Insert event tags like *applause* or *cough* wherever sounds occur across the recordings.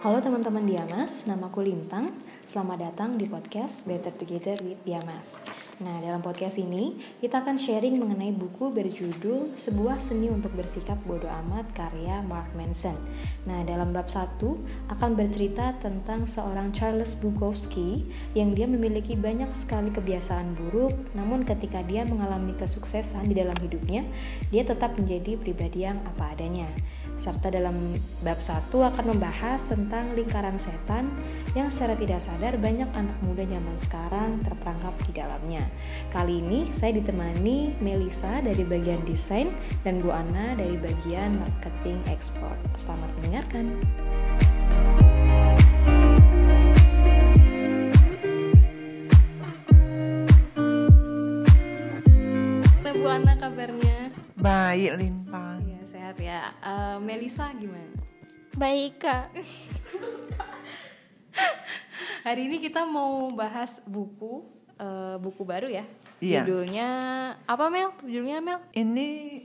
Halo teman-teman Diamas, namaku Lintang. Selamat datang di podcast Better Together with Diamas. Nah, dalam podcast ini kita akan sharing mengenai buku berjudul Sebuah Seni untuk Bersikap Bodoh Amat karya Mark Manson. Nah, dalam bab 1 akan bercerita tentang seorang Charles Bukowski yang dia memiliki banyak sekali kebiasaan buruk, namun ketika dia mengalami kesuksesan di dalam hidupnya, dia tetap menjadi pribadi yang apa adanya serta dalam bab 1 akan membahas tentang lingkaran setan yang secara tidak sadar banyak anak muda zaman sekarang terperangkap di dalamnya. Kali ini saya ditemani Melisa dari bagian desain dan Bu Ana dari bagian marketing ekspor. Selamat mendengarkan. Bu Ana kabarnya? Baik, Lintang ya. Uh, Melisa gimana? Baik kak. *laughs* Hari ini kita mau bahas buku, uh, buku baru ya. Iya. Judulnya apa Mel? Judulnya Mel? Ini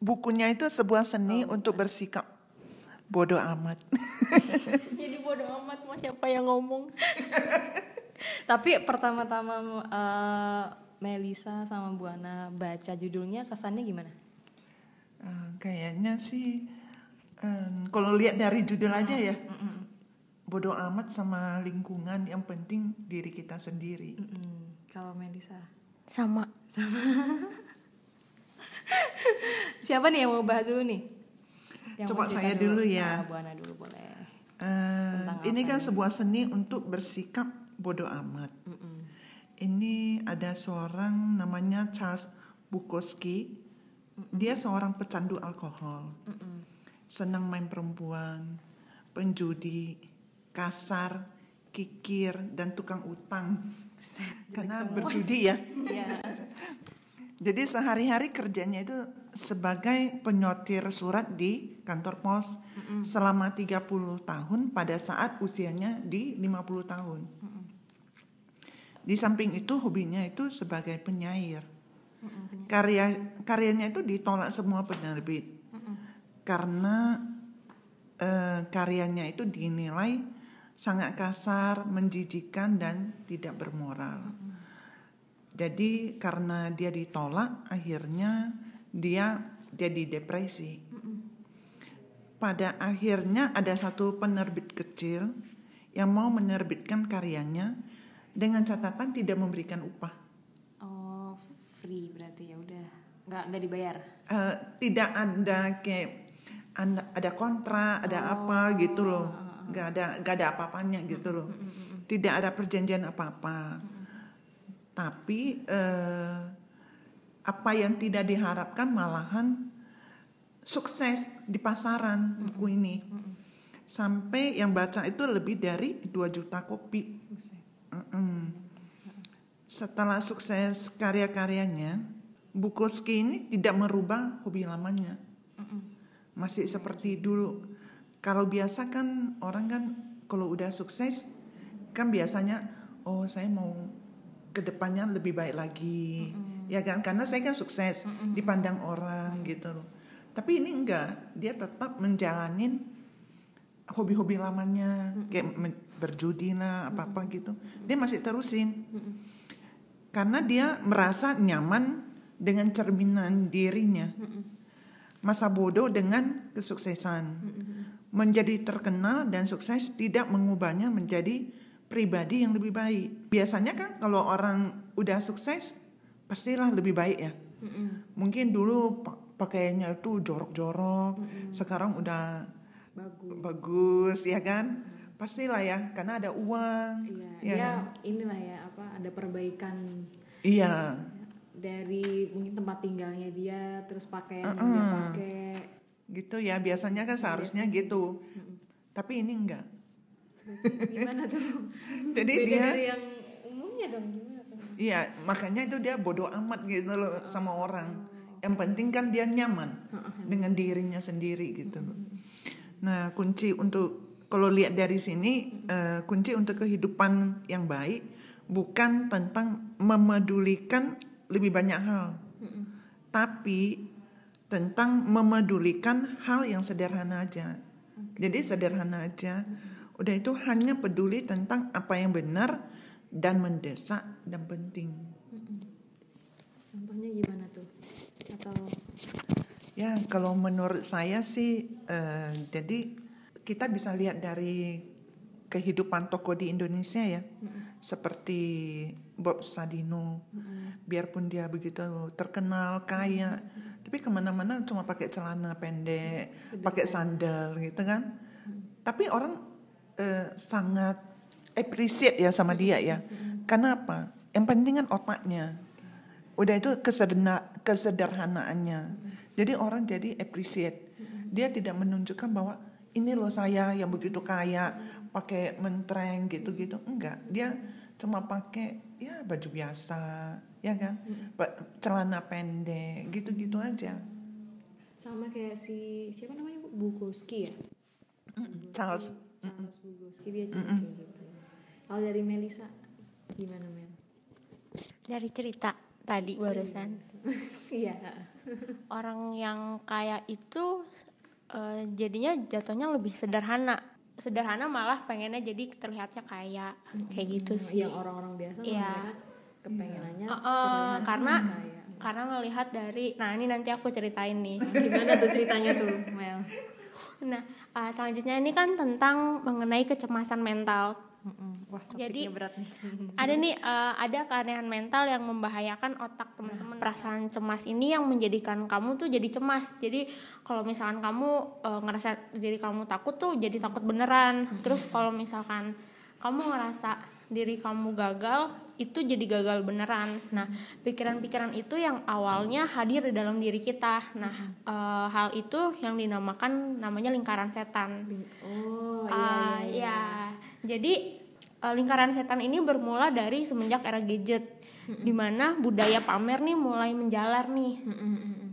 bukunya itu sebuah seni oh, untuk bersikap bodoh amat. *laughs* Jadi bodoh amat mau siapa yang ngomong? *laughs* Tapi pertama-tama uh, Melisa sama Bu Ana baca judulnya kesannya gimana? Uh, kayaknya sih um, kalau lihat dari judul aja ya mm -mm. bodoh amat sama lingkungan yang penting diri kita sendiri. Mm -mm. Kalau Melisa sama sama. *laughs* Siapa nih yang mau bahas dulu nih? Yang Coba saya dulu, dulu ya. Nah, Buana dulu boleh. Uh, ini kan sebuah seni untuk bersikap bodoh amat. Mm -mm. Ini ada seorang namanya Charles Bukowski dia seorang pecandu alkohol, Mm-mm. senang main perempuan, penjudi, kasar, kikir dan tukang utang. Karena berjudi ya. Iya. *laughs* Jadi sehari-hari kerjanya itu sebagai penyortir surat di kantor pos mm -mm. selama 30 tahun pada saat usianya di 50 tahun. Mm -mm. Di samping itu hobinya itu sebagai penyair karya karyanya itu ditolak semua penerbit. Karena uh, karyanya itu dinilai sangat kasar, menjijikan dan tidak bermoral. Jadi karena dia ditolak, akhirnya dia jadi depresi. Pada akhirnya ada satu penerbit kecil yang mau menerbitkan karyanya dengan catatan tidak memberikan upah free berarti ya udah nggak nggak dibayar? Uh, tidak ada kayak ada, ada kontrak ada oh, apa gitu loh. Nggak ada nggak ada apa-apanya gitu loh. Tidak ada perjanjian apa-apa. Tapi uh, apa yang tidak diharapkan malahan sukses di pasaran buku ini. sampai yang baca itu lebih dari 2 juta kopi. Setelah sukses karya-karyanya, Bukowski ini tidak merubah hobi lamanya. Masih seperti dulu. Kalau biasa kan orang kan kalau udah sukses kan biasanya oh saya mau ke depannya lebih baik lagi. Mm-hmm. Ya kan karena saya kan sukses mm-hmm. dipandang orang gitu loh. Tapi ini enggak, dia tetap menjalanin hobi-hobi lamanya mm-hmm. kayak berjudi lah apa-apa gitu. Dia masih terusin. Mm-hmm karena dia merasa nyaman dengan cerminan dirinya. Masa bodoh dengan kesuksesan. Menjadi terkenal dan sukses tidak mengubahnya menjadi pribadi yang lebih baik. Biasanya kan kalau orang udah sukses pastilah lebih baik ya. Mungkin dulu pakaiannya itu jorok-jorok, sekarang udah bagus. bagus ya kan pastilah ya karena ada uang iya ya kan? inilah ya apa ada perbaikan iya dari mungkin tempat tinggalnya dia terus pakaian uh -uh. dia pakai. Gitu ya biasanya kan seharusnya Biasanya. gitu. Uh tapi ini enggak. *laughs* Gimana tuh? Jadi Beda dia dari yang umumnya dong gimana tuh? Iya makanya itu dia bodoh amat gitu loh uh sama orang. yang penting kan dia nyaman uh -uh. dengan dirinya sendiri gitu loh. Nah kunci untuk kalau lihat dari sini uh, kunci untuk kehidupan yang baik bukan tentang memedulikan lebih banyak hal, mm-hmm. tapi tentang memedulikan hal yang sederhana aja. Okay. Jadi sederhana aja. Mm-hmm. Udah itu hanya peduli tentang apa yang benar dan mendesak dan penting. Contohnya gimana tuh? Atau Ya, kalau menurut saya sih, eh, jadi kita bisa lihat dari kehidupan toko di Indonesia ya, seperti Bob Sadino, biarpun dia begitu terkenal, kaya, tapi ke mana-mana cuma pakai celana pendek, pakai sandal gitu kan. Tapi orang eh, sangat appreciate ya sama dia ya. Karena apa? Yang penting kan otaknya. Udah itu kesederhana, kesederhanaannya. Jadi orang jadi appreciate. Dia tidak menunjukkan bahwa ini loh saya yang begitu kaya, pakai mentreng gitu-gitu. Enggak, dia cuma pakai ya baju biasa, ya kan? Pa- Celana pendek, gitu-gitu aja. sama kayak si siapa namanya Bu? Bukowski ya? Charles. Charles Bukowski dia juga kayak gitu. Kalau dari Melisa gimana Mel? Dari cerita tadi barusan. *laughs* Iya. Orang yang kaya itu eh, jadinya jatuhnya lebih sederhana. Sederhana malah pengennya jadi terlihatnya kaya. Kayak gitu sih. Yang orang-orang biasa mereka kepengenannya eh, terlihat karena kaya. karena ngelihat dari nah ini nanti aku ceritain nih. *laughs* Gimana tuh ceritanya tuh Mel? Nah, eh, selanjutnya ini kan tentang mengenai kecemasan mental. Wah, Jadi- berat nih. *laughs* Ada nih eh, ada keanehan mental yang membahayakan otak teman-teman. Perasaan cemas ini yang menjadikan kamu tuh jadi cemas. Jadi kalau misalkan kamu eh, ngerasa diri kamu takut tuh jadi takut beneran. Terus kalau misalkan kamu ngerasa diri kamu gagal itu jadi gagal beneran. Nah, pikiran-pikiran itu yang awalnya hadir di dalam diri kita. Nah, eh, hal itu yang dinamakan namanya lingkaran setan. Oh, iya, Ah, iya, iya. Jadi eh, lingkaran setan ini bermula dari semenjak era gadget, di mana budaya pamer nih mulai menjalar nih.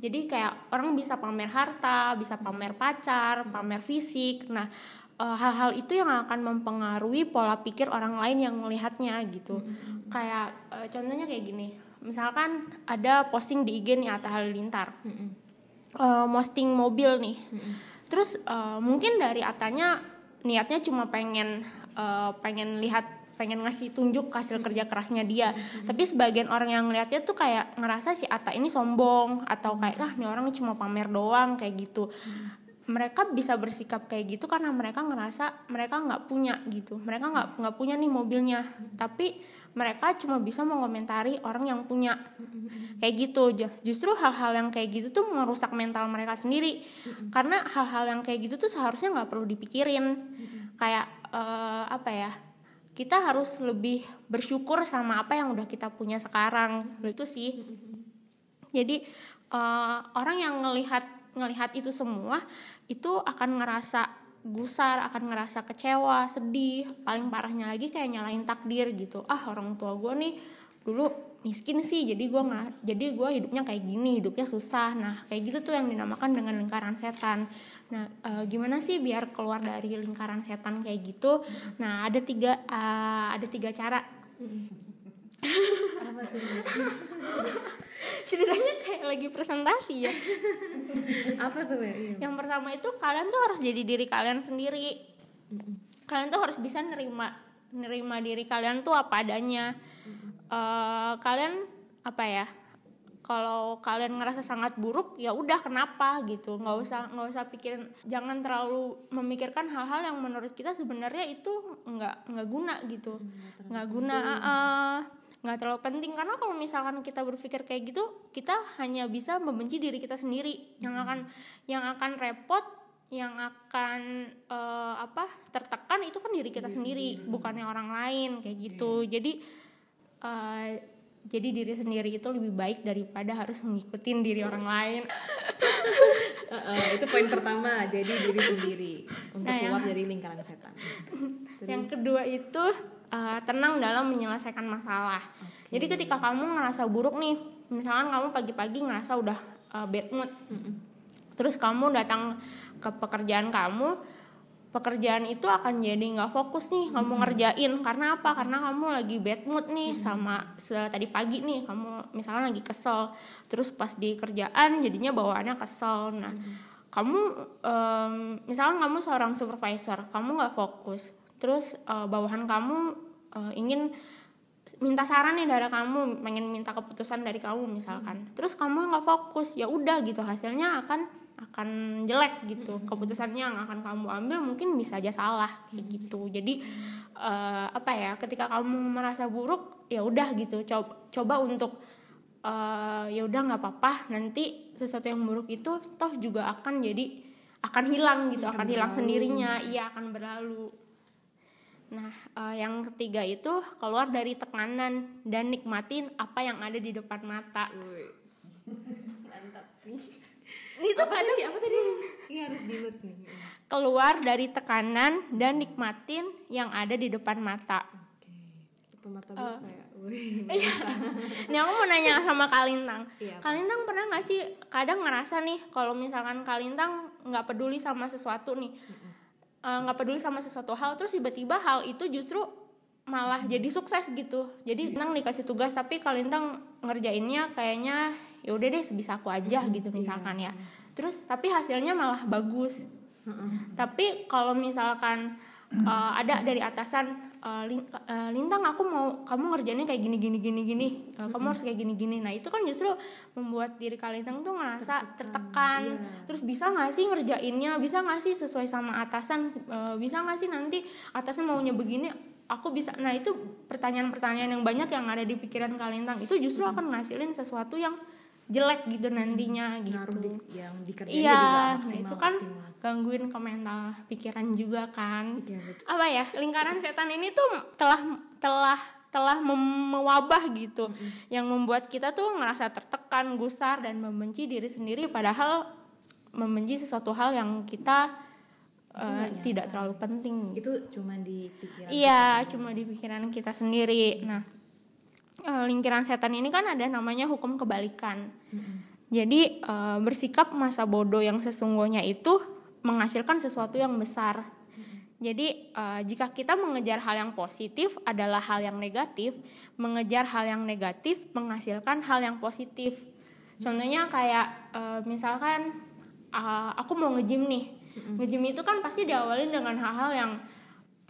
Jadi kayak orang bisa pamer harta, bisa pamer pacar, pamer fisik. Nah, eh, hal-hal itu yang akan mempengaruhi pola pikir orang lain yang melihatnya gitu. Kayak eh, contohnya kayak gini. Misalkan ada posting di IG nih Atta Halilintar. Eh, posting mobil nih. Terus eh, mungkin dari Atanya niatnya cuma pengen eh, pengen lihat pengen ngasih tunjuk hasil kerja kerasnya dia. Tapi sebagian orang yang ngeliatnya tuh kayak ngerasa si Ata ini sombong atau kayak ah nih orang cuma pamer doang kayak gitu. Mereka bisa bersikap kayak gitu karena mereka ngerasa mereka nggak punya gitu. Mereka nggak nggak punya nih mobilnya. Tapi mereka cuma bisa mengomentari orang yang punya kayak gitu Ju- justru hal-hal yang kayak gitu tuh merusak mental mereka sendiri karena hal-hal yang kayak gitu tuh seharusnya nggak perlu dipikirin kayak eh, apa ya kita harus lebih bersyukur sama apa yang udah kita punya sekarang. Itu sih. Jadi eh, orang yang ngelihat ngelihat itu semua itu akan ngerasa gusar akan ngerasa kecewa sedih. Paling parahnya lagi kayak nyalain takdir gitu. Ah orang tua gue nih dulu miskin sih jadi gue nggak jadi gue hidupnya kayak gini hidupnya susah nah kayak gitu tuh yang dinamakan dengan lingkaran setan nah eh, gimana sih biar keluar dari lingkaran setan kayak gitu nah ada tiga eh, ada tiga cara *laughs* Apa tuh? ceritanya kayak lagi presentasi ya Apa tuh? Iya. Yang pertama itu kalian tuh harus jadi diri kalian sendiri. Kalian tuh harus bisa nerima nerima diri kalian tuh apa adanya. Eh, kalian apa ya? Kalau kalian ngerasa sangat buruk, ya udah kenapa gitu. nggak usah nggak usah pikirin, jangan terlalu memikirkan hal-hal yang menurut kita sebenarnya itu nggak nggak guna gitu, nggak guna. nggak terlalu penting karena kalau misalkan kita berpikir kayak gitu kita hanya bisa membenci diri kita sendiri. Yang akan yang akan repot yang akan eh, apa tertekan itu kan diri kita sendiri bukannya orang lain kayak gitu. Jadi eh, jadi diri sendiri itu lebih baik daripada harus ngikutin diri orang lain. *laughs* Eh, eh, itu poin pertama, jadi diri sendiri untuk Nah, yang- keluar dari lingkaran setan. *laughs* yang kedua itu eh, tenang dalam menyelesaikan masalah. Jadi ketika kamu ngerasa buruk nih misalkan kamu pagi-pagi ngerasa udah eh, bad mood. Terus kamu datang ke pekerjaan kamu pekerjaan itu akan jadi nggak fokus nih kamu ngerjain. Karena apa? Karena kamu lagi bad mood nih sama se- tadi pagi nih kamu misalnya lagi kesel. Terus pas di kerjaan jadinya bawaannya kesel. Nah kamu em, misalkan kamu seorang supervisor kamu nggak fokus. Terus uh, bawahan kamu uh, ingin minta saran nih dari kamu pengen minta keputusan dari kamu misalkan. Hmm. terus kamu nggak fokus ya udah gitu. Hasilnya akan akan jelek gitu. Hmm. keputusannya yang akan kamu ambil mungkin bisa aja salah kayak gitu. Jadi uh, apa ya ketika kamu merasa buruk ya udah gitu. Coba coba untuk uh, ya udah nggak apa-apa nanti sesuatu yang buruk itu toh juga akan jadi akan hilang gitu akan, akan hilang sendirinya. Iya akan berlalu. Nah, uh, yang ketiga itu keluar dari tekanan dan nikmatin apa yang ada di depan mata. *laughs* Mantap nih. Itu apa tadi? Apa tadi? Ini harus di nih. Keluar dari tekanan dan nikmatin yang ada di depan mata. Oke. Depan mata uh, ya? *laughs* Iya. Ini aku mau nanya sama Kalintang. Iya, Kalintang pernah nggak sih kadang ngerasa nih kalau misalkan Kalintang nggak peduli sama sesuatu nih, Eh, nggak uh, peduli sama sesuatu hal terus tiba-tiba hal itu justru malah jadi sukses gitu jadi Lintang dikasih tugas tapi kalau Lintang ngerjainnya kayaknya ya udah deh sebisa aku aja gitu misalkan ya. Terus tapi hasilnya malah bagus. Tapi kalau misalkan uh, ada dari atasan uh, lintang aku mau kamu ngerjainnya kayak gini gini gini gini. Uh, kamu harus kayak gini gini. Nah itu kan justru membuat diri kalian tuh ngerasa tertekan, tertekan. Yeah. terus bisa nggak sih ngerjainnya? Bisa nggak sih sesuai sama atasan? Uh, bisa nggak sih nanti atasan maunya begini aku bisa. Nah itu pertanyaan-pertanyaan yang banyak yang ada di pikiran kalintang itu justru akan ngasilin sesuatu yang jelek gitu nantinya hmm, gitu. di, yang iya nah itu kan optimal. gangguin ke mental pikiran juga kan. Iya, apa ya lingkaran setan ini tuh telah telah telah mewabah gitu. Mm -hmm. yang membuat kita tuh ngerasa tertekan gusar dan membenci diri sendiri. Padahal membenci sesuatu hal yang kita uh, tidak terlalu penting. Itu cuma di pikiran iya cuma di pikiran kita sendiri. Nah uh, lingkaran setan ini kan ada namanya hukum kebalikan. Mm-hmm. Jadi uh, bersikap masa bodoh yang sesungguhnya itu menghasilkan sesuatu yang besar. Mm-hmm. Jadi uh, jika kita mengejar hal yang positif adalah hal yang negatif, mengejar hal yang negatif menghasilkan hal yang positif. Contohnya kayak uh, misalkan uh, aku mau ngejim nih, ngejim itu kan pasti diawali dengan hal-hal yang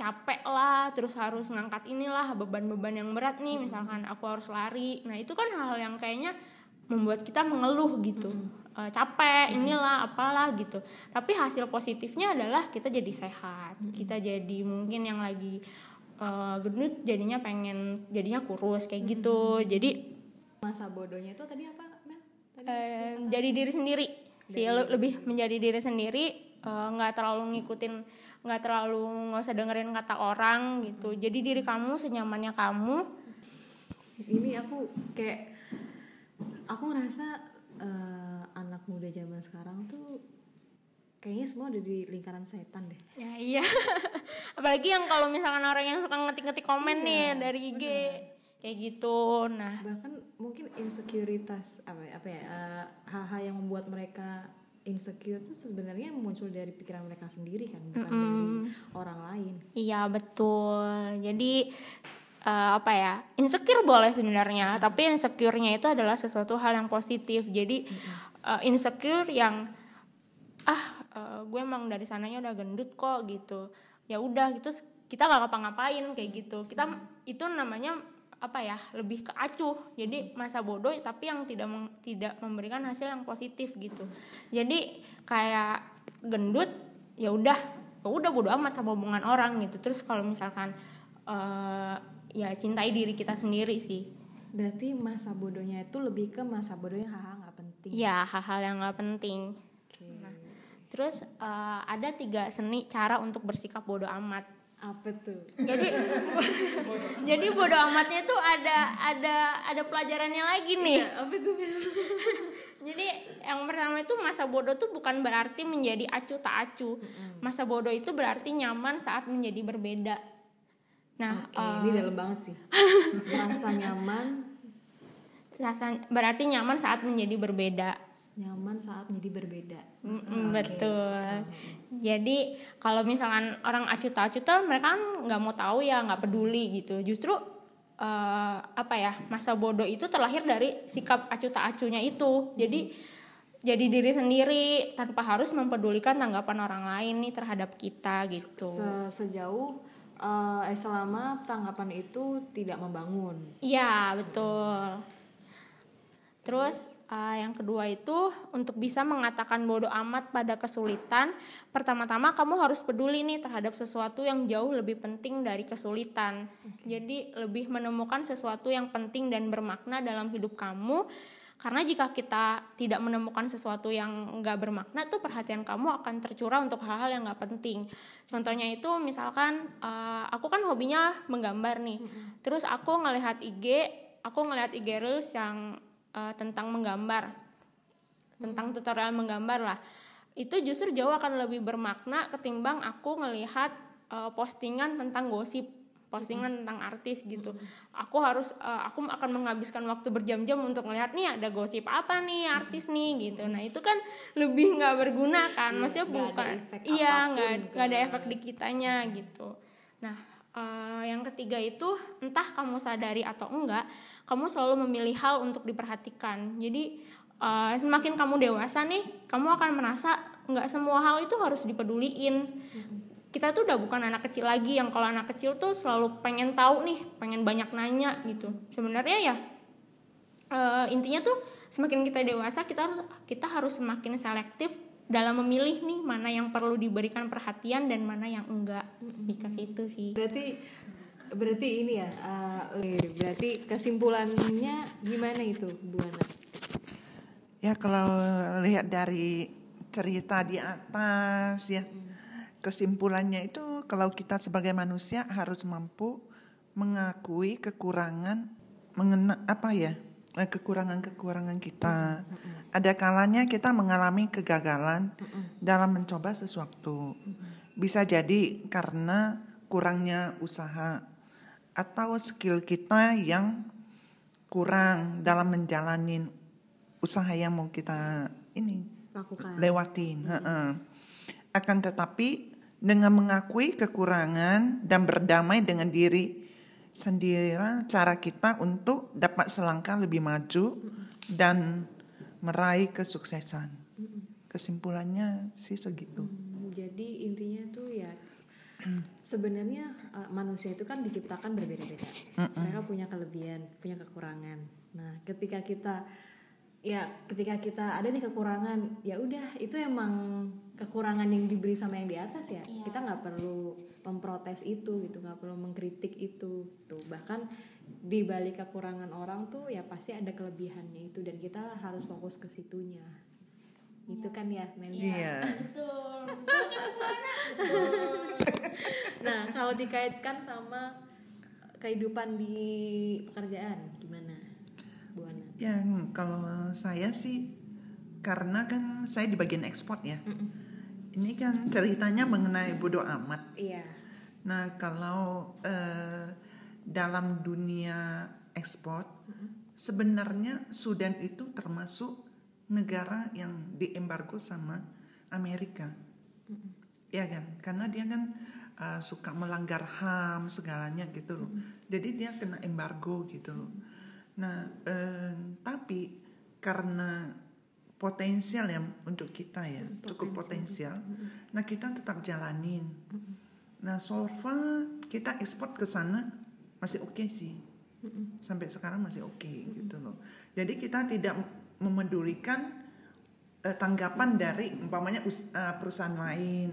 capek lah terus harus ngangkat inilah beban-beban yang berat nih misalkan aku harus lari. Nah itu kan hal-hal yang kayaknya membuat kita mengeluh gitu. E, capek inilah apalah gitu. Tapi hasil positifnya adalah kita jadi sehat. Kita jadi mungkin yang lagi uh, gendut jadinya pengen jadinya kurus kayak gitu. Jadi masa bodohnya itu tadi apa Mel? Tadi uh, jadi diri sendiri. Sih lebih menjadi diri sendiri nggak uh, terlalu ngikutin nggak terlalu nggak usah dengerin kata orang gitu. Jadi diri kamu senyamannya kamu. Ini aku kayak aku ngerasa uh, anak muda zaman sekarang tuh kayaknya semua udah di lingkaran setan deh. Ya iya. *laughs* Apalagi yang kalau misalkan orang yang suka ngetik-ngetik komen iya, nih dari IG bener. kayak gitu. Nah. Bahkan mungkin insekuritas apa ya, apa ya uh, hal-hal yang membuat mereka insecure itu sebenarnya muncul dari pikiran mereka sendiri kan bukan mm -hmm. dari orang lain iya betul jadi uh, apa ya insecure boleh sebenarnya mm -hmm. tapi insecure-nya itu adalah sesuatu hal yang positif jadi mm -hmm. uh, insecure yang ah uh, gue emang dari sananya udah gendut kok gitu ya udah gitu kita nggak ngapa-ngapain kayak gitu kita mm -hmm. itu namanya apa ya lebih ke acuh. Jadi masa bodoh tapi yang tidak meng, tidak memberikan hasil yang positif gitu. Jadi kayak gendut ya udah ya udah bodoh amat sama hubungan orang gitu. Terus kalau misalkan uh, ya cintai diri kita sendiri sih. Berarti masa bodohnya itu lebih ke masa bodoh yang hal-hal nggak penting. Ya hal-hal yang nggak penting. Okay. nah, terus uh, ada tiga seni cara untuk bersikap bodoh amat apa tuh? Jadi *laughs* jadi bodo amatnya tuh ada ada ada pelajarannya lagi nih. Iya, apa tuh *laughs* jadi yang pertama itu masa bodoh tuh bukan berarti menjadi acu tak acu masa bodoh itu berarti nyaman saat menjadi berbeda. Nah okay, uh, ini eh, dalam banget sih. *laughs* Merasa nyaman. Berarti nyaman saat menjadi berbeda nyaman saat menjadi berbeda. Mm -mm, okay. Betul. Jadi kalau misalkan orang acuta-acuta mereka kan nggak mau tahu ya nggak peduli gitu. Justru uh, apa ya masa bodoh itu terlahir dari sikap acuta-acunya itu. Jadi jadi diri sendiri tanpa harus mempedulikan tanggapan orang lain nih terhadap kita gitu. Se Sejauh eh, selama tanggapan itu tidak membangun. Iya, betul. Terus uh, yang kedua itu untuk bisa mengatakan bodoh amat pada kesulitan, pertama-tama kamu harus peduli nih terhadap sesuatu yang jauh lebih penting dari kesulitan. Jadi lebih menemukan sesuatu yang penting dan bermakna dalam hidup kamu. Karena jika kita tidak menemukan sesuatu yang nggak bermakna, tuh perhatian kamu akan tercurah untuk hal-hal yang nggak penting. Contohnya itu misalkan uh, aku kan hobinya menggambar nih, terus aku ngelihat IG, aku ngelihat IG reels yang uh, tentang menggambar, tentang tutorial menggambar lah. Itu justru jauh akan lebih bermakna ketimbang aku ngelihat uh, postingan tentang gosip postingan tentang artis gitu. Aku harus uh, aku akan menghabiskan waktu berjam-jam untuk melihat nih ada gosip apa nih artis nih gitu. Nah, itu kan lebih nggak berguna kan. Maksudnya Nggak ada bukan iya nggak ke- nggak ada efek di kitanya gitu. Nah, eh, yang ketiga itu entah kamu sadari atau enggak, kamu selalu memilih hal untuk diperhatikan. Jadi eh, semakin kamu dewasa nih, kamu akan merasa nggak semua hal itu harus dipeduliin. Kita tuh udah bukan anak kecil lagi yang kalau anak kecil tuh selalu pengen tahu nih, pengen banyak nanya gitu. Sebenarnya ya eh, intinya tuh semakin kita dewasa kita harus kita harus semakin selektif dalam memilih nih mana yang perlu diberikan perhatian dan mana yang enggak. Because itu sih. Berarti berarti ini ya, eh, berarti kesimpulannya gimana itu, Bu Ana? Ya kalau lihat dari cerita di atas ya kesimpulannya itu kalau kita sebagai manusia harus mampu mengakui kekurangan mengena apa ya eh, kekurangan-kekurangan kita. Ada kalanya kita mengalami kegagalan dalam mencoba sesuatu. Bisa jadi karena kurangnya usaha atau skill kita yang kurang dalam menjalani usaha yang mau kita ini Lakukan. lewatin. heeh. Akan tetapi dengan mengakui kekurangan dan berdamai dengan diri sendiri cara kita untuk dapat selangkah lebih maju dan meraih kesuksesan. Kesimpulannya sih segitu. Hmm, Jadi intinya tuh ya *clears throat* sebenarnya eh, manusia itu kan diciptakan berbeda-beda. Mereka punya kelebihan, punya kekurangan. Nah, ketika kita ya ketika kita ada nih kekurangan, ya udah itu emang kekurangan yang diberi sama yang di atas ya. Iya. Kita nggak perlu memprotes itu gitu, nggak perlu mengkritik itu. Tuh bahkan di balik kekurangan orang tuh ya pasti ada kelebihannya itu dan kita harus fokus ke situnya. Itu kan ya Melisa. Iya. Betul. *laughs* Nah, kalau dikaitkan sama kehidupan di pekerjaan gimana, Bu Ana? Ya kalau saya sih karena kan saya di bagian ekspor ya. Ini kan ceritanya mengenai bodoh amat. Iya. Nah, kalau eh, dalam dunia ekspor, sebenarnya Sudan itu termasuk negara yang diembargo sama Amerika. Ya kan? Karena dia kan eh, suka melanggar HAM segalanya gitu loh. Jadi dia kena embargo gitu loh. Nah, eh, tapi karena potensial ya untuk kita ya, cukup potensial. Nah, kita tetap jalanin. Nah, so far kita ekspor ke sana masih oke sih. Sampai sekarang masih oke gitu loh. Jadi kita tidak memedulikan eh, tanggapan dari umpamanya us- eh, perusahaan lain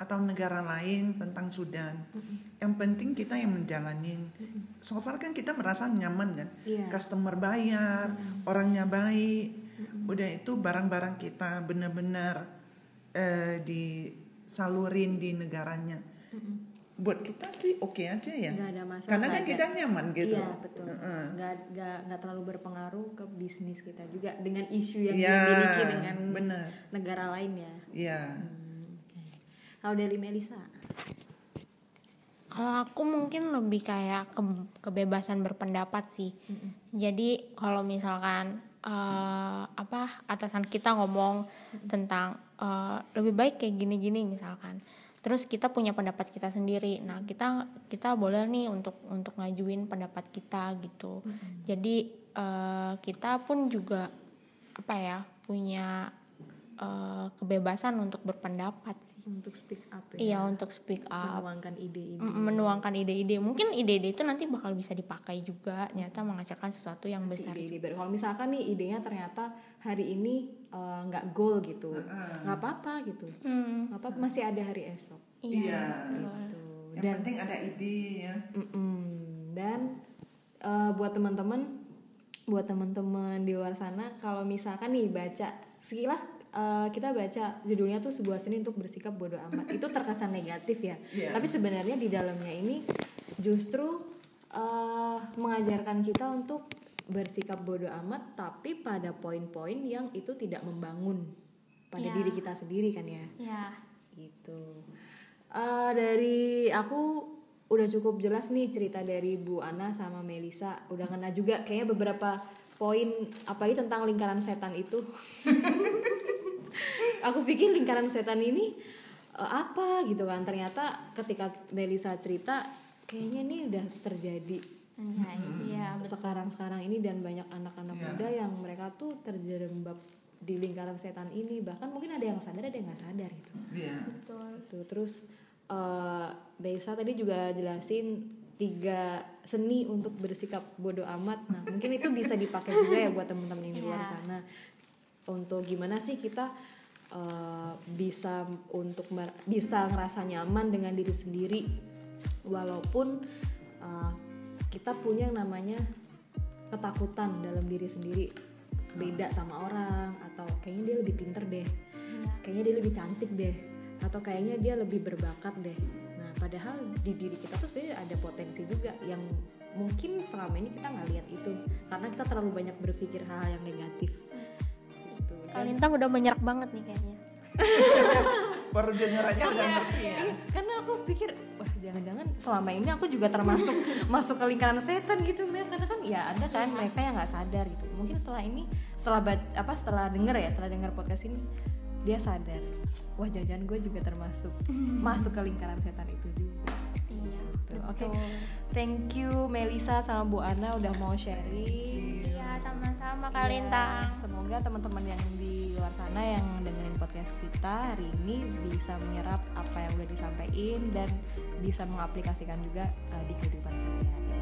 atau negara lain tentang Sudan. Yang penting kita yang menjalanin. So far kan kita merasa nyaman kan. Iya. Customer bayar, orangnya baik. Udah itu barang-barang kita benar-benar eh, disalurin di negaranya. Buat kita sih oke aja ya. Nggak ada masalah. Karena kan kita ada- nyaman gitu. Iya betul. Heeh. Nggak nggak nggak terlalu berpengaruh ke bisnis kita juga dengan isu yang Iya, dia miliki dengan bener. negara lain ya. Iya. Hmm, oke. Kalau dari Melisa, Kalau aku mungkin lebih kayak ke- kebebasan berpendapat sih. Jadi kalau misalkan eh, apa atasan kita ngomong tentang eh, lebih baik kayak gini-gini misalkan. Terus kita punya pendapat kita sendiri. Nah, kita kita boleh nih untuk untuk ngajuin pendapat kita gitu. Jadi eh, kita pun juga apa ya punya eh, kebebasan untuk berpendapat sih. Untuk speak up ya. Iya untuk speak up. Menuangkan ide-ide. Menuangkan ide-ide. Mungkin ide-ide itu nanti bakal bisa dipakai juga. Ternyata menghasilkan sesuatu yang si besar. ide-ide baru. Kalau misalkan nih idenya ternyata hari ini eh, nggak goal gitu, nggak apa-apa gitu, Hmm, nggak apa masih ada hari esok. Iya. Gitu. Yang penting ada ide ya. Mm-mm. Dan eh, buat teman-teman, buat teman-teman di luar sana, kalau misalkan nih baca sekilas eh, kita baca judulnya tuh sebuah seni untuk bersikap bodoh amat, itu terkesan *laughs* negatif ya. Iya. Tapi sebenarnya di dalamnya ini justru eh, mengajarkan kita untuk bersikap bodoh amat, tapi pada poin-poin yang itu tidak membangun pada Iya. diri kita sendiri kan ya? Ya. Gitu. Eh, dari aku udah cukup jelas nih cerita dari Bu Ana sama Melisa. Udah kena juga kayaknya beberapa poin apalagi tentang lingkaran setan itu. *laughs* Aku pikir lingkaran setan ini eh, apa gitu kan? Ternyata ketika Melisa cerita kayaknya ini udah terjadi Anjay, iya sekarang-sekarang ini dan banyak anak-anak muda yang mereka tuh terjerembab di lingkaran setan ini bahkan mungkin ada yang sadar ada yang nggak sadar gitu Iya. betul Tuh, terus eh Besa tadi juga jelasin tiga seni untuk bersikap bodoh amat. Nah, mungkin itu bisa dipakai juga ya buat teman-teman yang di luar Iya. sana. Untuk gimana sih kita eh, bisa untuk bisa ngerasa nyaman dengan diri sendiri walaupun eh, kita punya yang namanya ketakutan dalam diri sendiri. Beda sama orang atau kayaknya dia lebih pinter deh. Iya. kayaknya dia lebih cantik deh. Atau kayaknya dia lebih berbakat deh. Nah padahal di diri kita tuh sebenarnya ada potensi juga yang mungkin selama ini kita nggak lihat itu. Karena kita terlalu banyak berpikir hal yang negatif. Gitu. Dan- Kalintang udah menyerap banget nih kayaknya. *laughs* Baru denger aja udah ngerti ya. Iya, karena aku pikir jangan-jangan selama ini aku juga termasuk *laughs* masuk ke lingkaran setan gitu Mel. Karena kan ya ada kan mereka yang nggak sadar gitu. Mungkin setelah ini setelah bat- apa setelah denger ya setelah denger podcast ini dia sadar. Wah jangan gue juga termasuk *laughs* masuk ke lingkaran setan itu juga. Iya Tuh, oke. betul. thank you Melisa sama Bu Ana udah mau sharing. Iya sama-sama Ya, Kalintang semoga teman-teman yang di luar sana yang dengerin podcast kita hari ini bisa menyerap apa yang udah disampaikan dan bisa mengaplikasikan juga uh, di kehidupan sehari-hari.